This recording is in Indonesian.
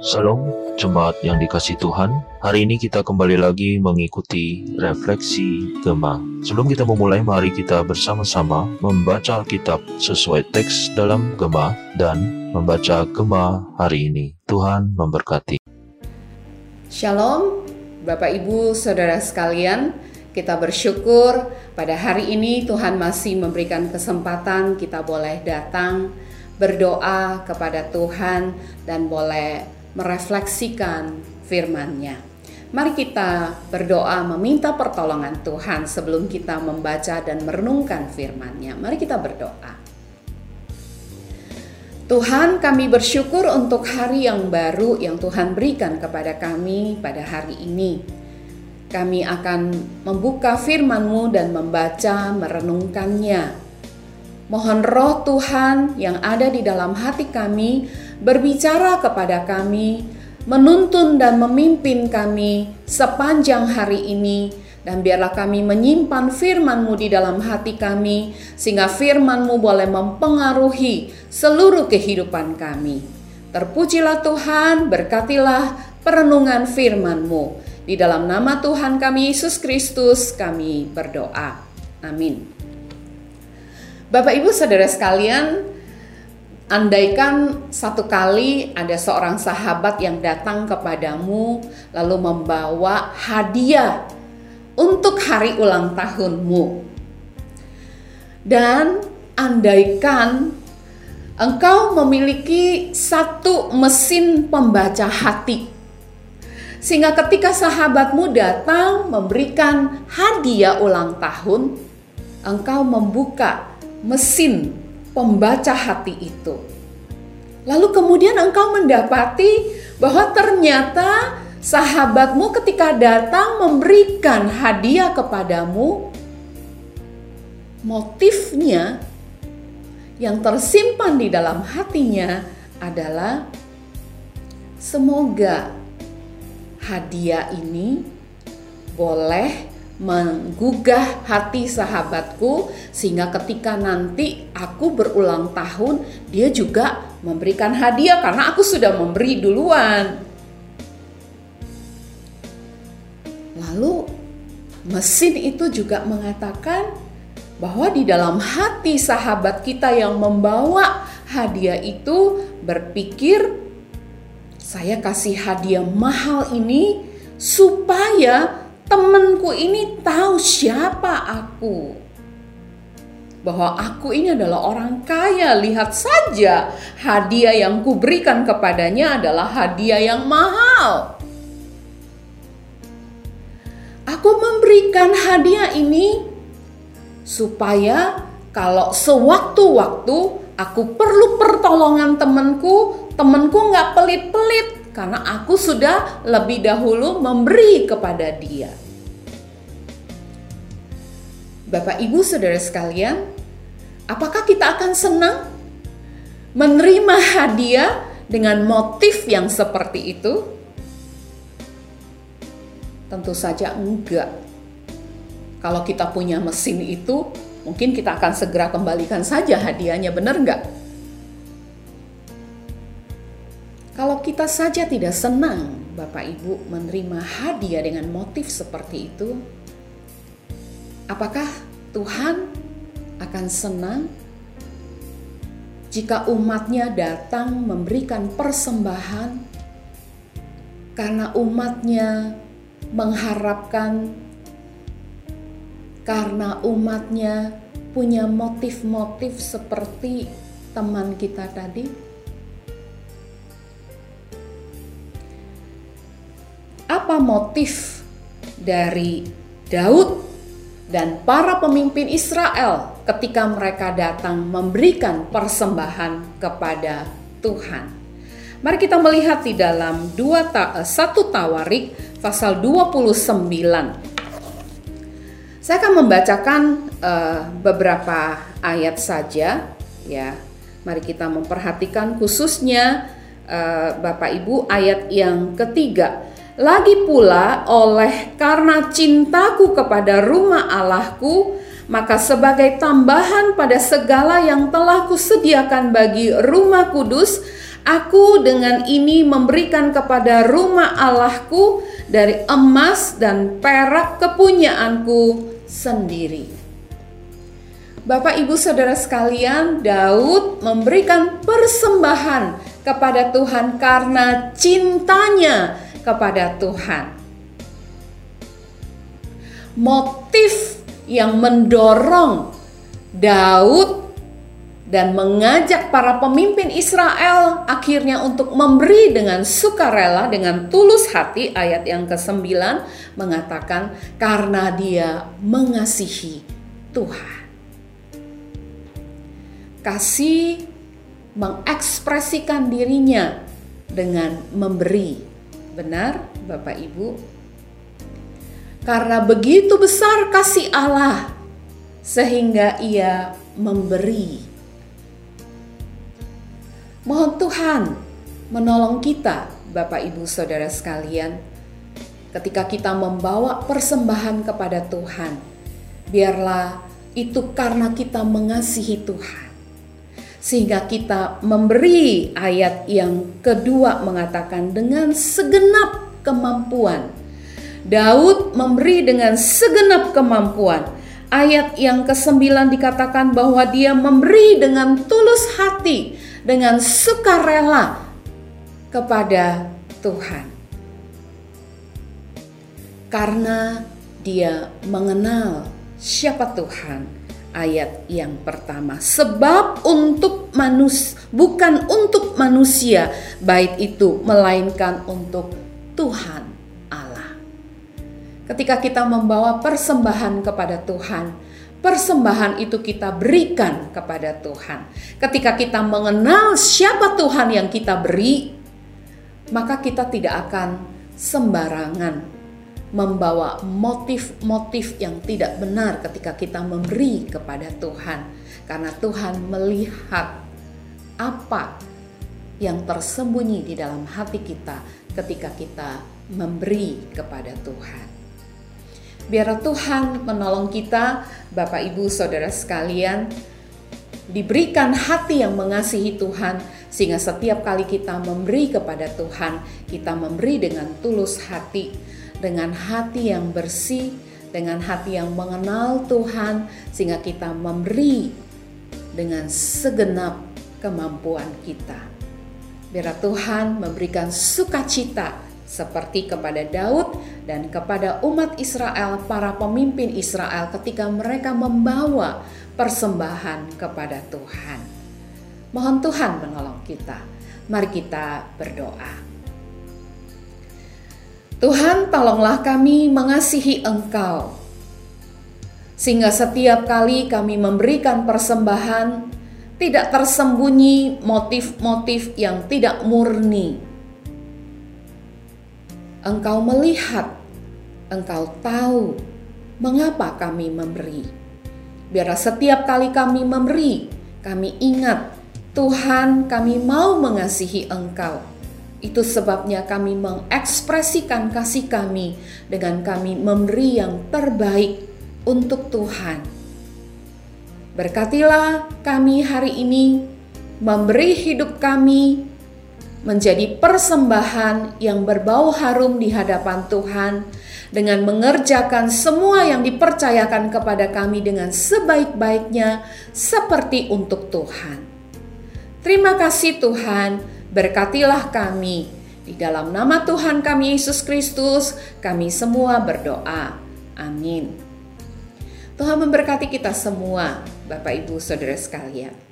Salam jemaat yang dikasih Tuhan. Hari ini kita kembali lagi mengikuti refleksi Gema. Sebelum kita memulai, mari kita bersama-sama membaca Alkitab sesuai teks dalam Gema dan membaca Gema hari ini. Tuhan memberkati. Shalom, Bapak Ibu, Saudara sekalian. Kita bersyukur pada hari ini Tuhan masih memberikan kesempatan kita boleh datang berdoa kepada Tuhan dan boleh merefleksikan firman-Nya. Mari kita berdoa meminta pertolongan Tuhan sebelum kita membaca dan merenungkan firman-Nya. Mari kita berdoa. Tuhan kami bersyukur untuk hari yang baru yang Tuhan berikan kepada kami pada hari ini. Kami akan membuka firman-Mu dan membaca merenungkannya. Mohon roh Tuhan yang ada di dalam hati kami berbicara kepada kami, menuntun dan memimpin kami sepanjang hari ini, dan biarlah kami menyimpan firman-Mu di dalam hati kami, sehingga firman-Mu boleh mempengaruhi seluruh kehidupan kami. Terpujilah Tuhan, berkatilah perenungan firman-Mu. Di dalam nama Tuhan kami Yesus Kristus kami berdoa. Amin. Bapak Ibu Saudara sekalian, Andaikan satu kali ada seorang sahabat yang datang kepadamu lalu membawa hadiah untuk hari ulang tahunmu. Dan andaikan engkau memiliki satu mesin pembaca hati. Sehingga ketika sahabatmu datang memberikan hadiah ulang tahun, engkau membuka mesin pembaca hati itu. Lalu kemudian engkau mendapati bahwa ternyata sahabatmu ketika datang memberikan hadiah kepadamu, motifnya yang tersimpan di dalam hatinya adalah semoga hadiah ini boleh menggugah hati sahabatku sehingga ketika nanti aku berulang tahun dia juga memberikan hadiah karena aku sudah memberi duluan. Lalu mesin itu juga mengatakan bahwa di dalam hati sahabat kita yang membawa hadiah itu berpikir saya kasih hadiah mahal ini supaya temanku ini tahu siapa aku. Bahwa aku ini adalah orang kaya. Lihat saja hadiah yang kuberikan kepadanya adalah hadiah yang mahal. Aku memberikan hadiah ini supaya kalau sewaktu-waktu aku perlu pertolongan temanku, temanku nggak pelit-pelit, karena aku sudah lebih dahulu memberi kepada dia. Bapak, ibu, saudara sekalian, apakah kita akan senang menerima hadiah dengan motif yang seperti itu? Tentu saja enggak. Kalau kita punya mesin itu, mungkin kita akan segera kembalikan saja hadiahnya, benar enggak? Kalau kita saja tidak senang, Bapak Ibu, menerima hadiah dengan motif seperti itu, apakah Tuhan akan senang jika umatnya datang memberikan persembahan karena umatnya mengharapkan karena umatnya punya motif-motif seperti teman kita tadi? Apa motif dari Daud dan para pemimpin Israel ketika mereka datang memberikan persembahan kepada Tuhan. Mari kita melihat di dalam 2 ta 1 eh, Tawarik pasal 29. Saya akan membacakan uh, beberapa ayat saja ya. Mari kita memperhatikan khususnya uh, Bapak Ibu ayat yang ketiga. Lagi pula oleh karena cintaku kepada rumah Allahku, maka sebagai tambahan pada segala yang telah kusediakan bagi rumah kudus, Aku dengan ini memberikan kepada rumah Allahku dari emas dan perak kepunyaanku sendiri. Bapak, ibu, saudara sekalian, Daud memberikan persembahan kepada Tuhan karena cintanya kepada Tuhan. Motif yang mendorong Daud dan mengajak para pemimpin Israel akhirnya untuk memberi dengan sukarela dengan tulus hati ayat yang ke-9 mengatakan karena dia mengasihi Tuhan. Kasih mengekspresikan dirinya dengan memberi. Benar, Bapak Ibu? Karena begitu besar kasih Allah sehingga ia memberi Mohon Tuhan menolong kita, Bapak Ibu Saudara sekalian, ketika kita membawa persembahan kepada Tuhan. Biarlah itu karena kita mengasihi Tuhan. Sehingga kita memberi ayat yang kedua mengatakan dengan segenap kemampuan. Daud memberi dengan segenap kemampuan. Ayat yang kesembilan dikatakan bahwa dia memberi dengan tulus hati dengan sukarela kepada Tuhan. Karena dia mengenal siapa Tuhan. Ayat yang pertama, sebab untuk manus bukan untuk manusia, baik itu melainkan untuk Tuhan Allah. Ketika kita membawa persembahan kepada Tuhan, persembahan itu kita berikan kepada Tuhan. Ketika kita mengenal siapa Tuhan yang kita beri, maka kita tidak akan sembarangan membawa motif-motif yang tidak benar ketika kita memberi kepada Tuhan, karena Tuhan melihat apa yang tersembunyi di dalam hati kita ketika kita memberi kepada Tuhan. Biar Tuhan menolong kita, Bapak Ibu Saudara sekalian, diberikan hati yang mengasihi Tuhan sehingga setiap kali kita memberi kepada Tuhan, kita memberi dengan tulus hati, dengan hati yang bersih, dengan hati yang mengenal Tuhan sehingga kita memberi dengan segenap kemampuan kita. Biar Tuhan memberikan sukacita seperti kepada Daud dan kepada umat Israel, para pemimpin Israel, ketika mereka membawa persembahan kepada Tuhan. Mohon Tuhan menolong kita. Mari kita berdoa. Tuhan, tolonglah kami mengasihi Engkau, sehingga setiap kali kami memberikan persembahan, tidak tersembunyi motif-motif yang tidak murni Engkau melihat, Engkau tahu mengapa kami memberi. Biar setiap kali kami memberi, kami ingat Tuhan kami mau mengasihi Engkau. Itu sebabnya kami mengekspresikan kasih kami dengan kami memberi yang terbaik untuk Tuhan. Berkatilah kami hari ini memberi hidup kami menjadi persembahan yang berbau harum di hadapan Tuhan dengan mengerjakan semua yang dipercayakan kepada kami dengan sebaik-baiknya seperti untuk Tuhan. Terima kasih Tuhan, berkatilah kami. Di dalam nama Tuhan kami Yesus Kristus, kami semua berdoa. Amin. Tuhan memberkati kita semua, Bapak Ibu Saudara sekalian.